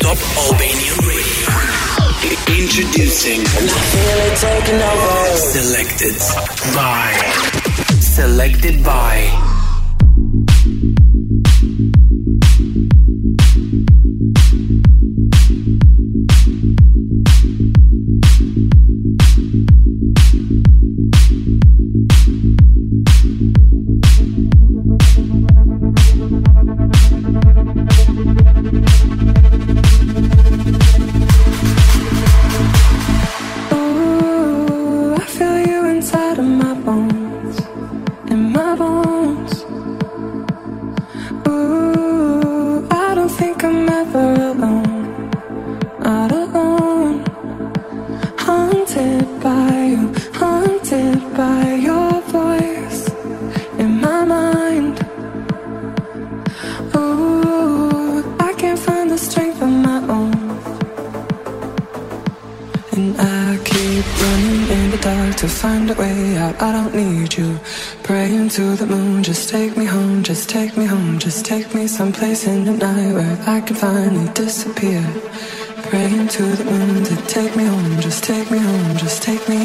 Top Albanian Radio. Introducing. Selected by. Selected by. Someplace in the night where I can finally disappear. Praying to the moon to take me home, just take me home, just take me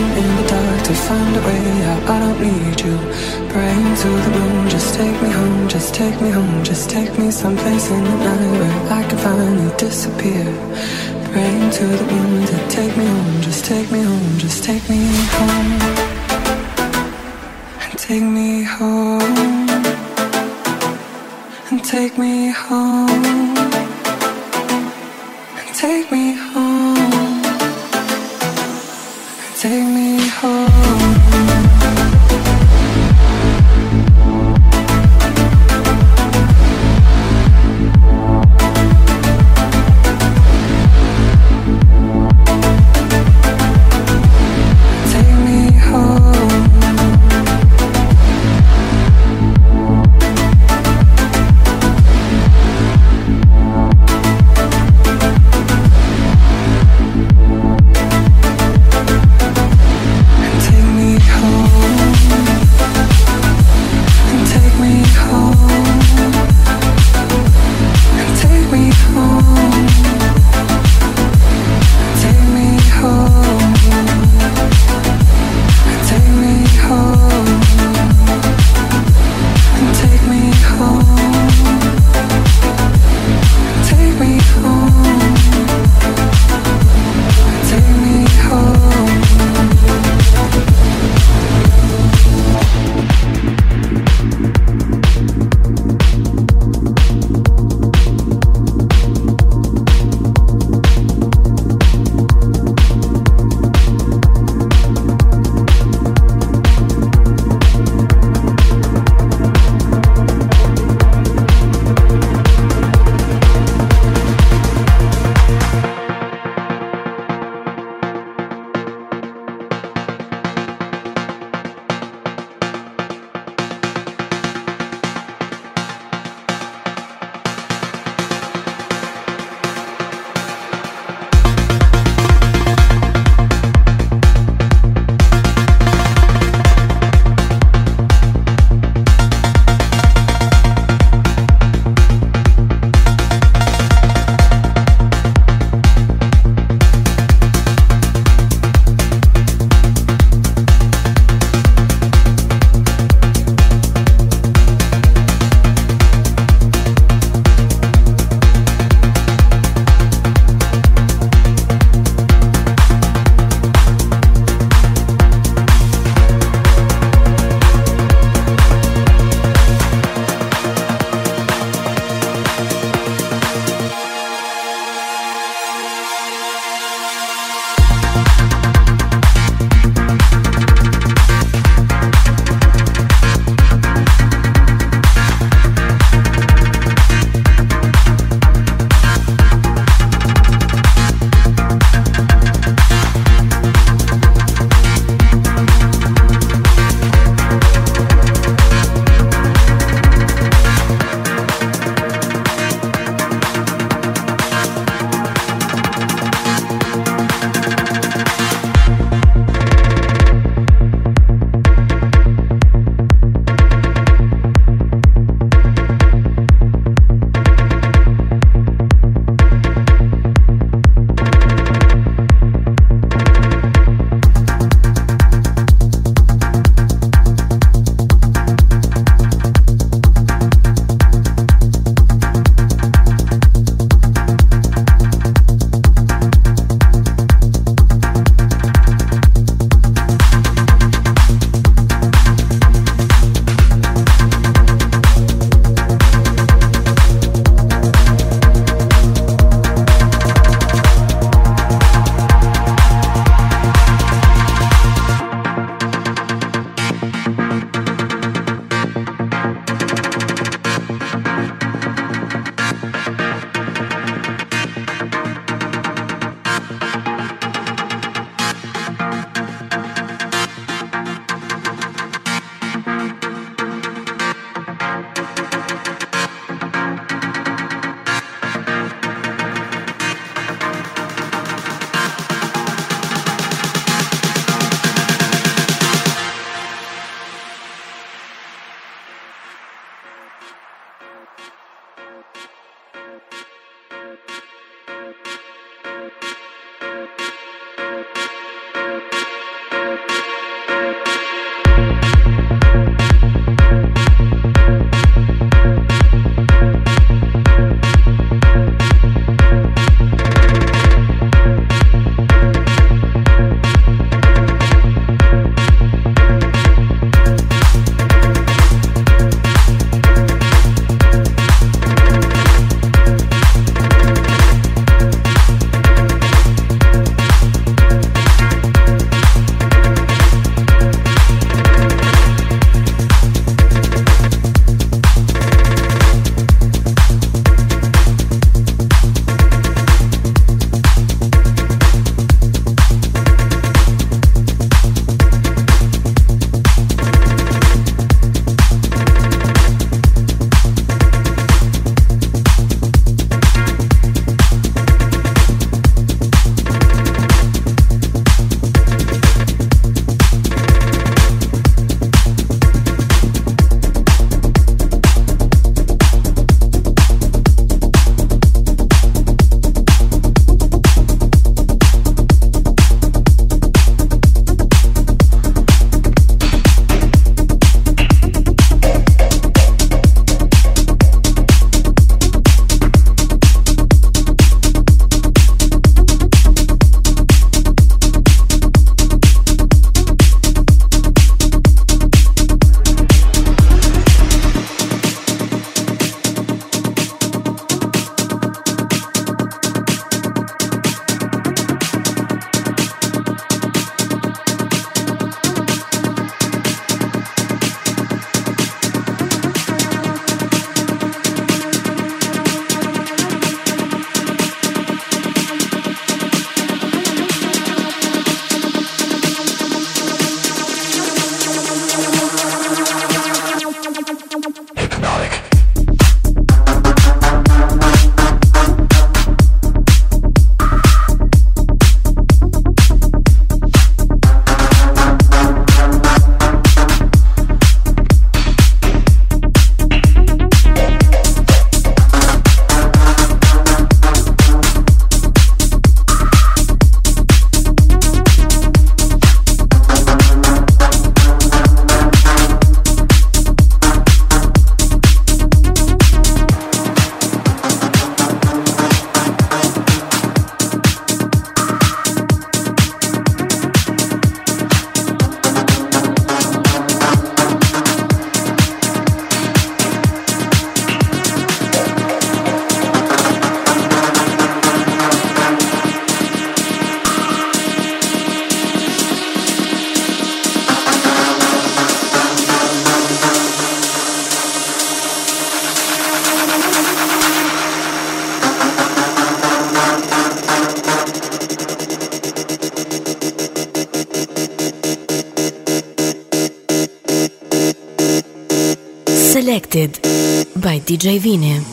In the dark to find a way out. I don't need you. Praying to the moon, just take me home, just take me home, just take me someplace in the night where I can finally disappear. Praying to the moon to take me home, just take me home, just take me home. And take me home. And take me home. DJ Vini.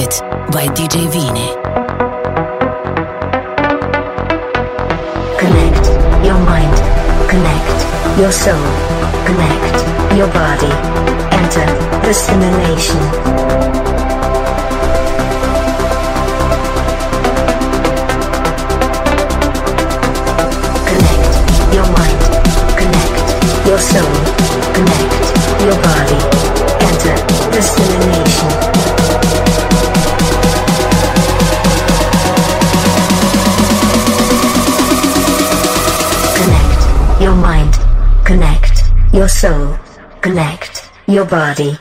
By DJ Vini. Connect your mind. Connect your soul. Connect your body. Enter the simulation. Your body.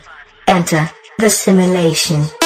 Enter the simulation.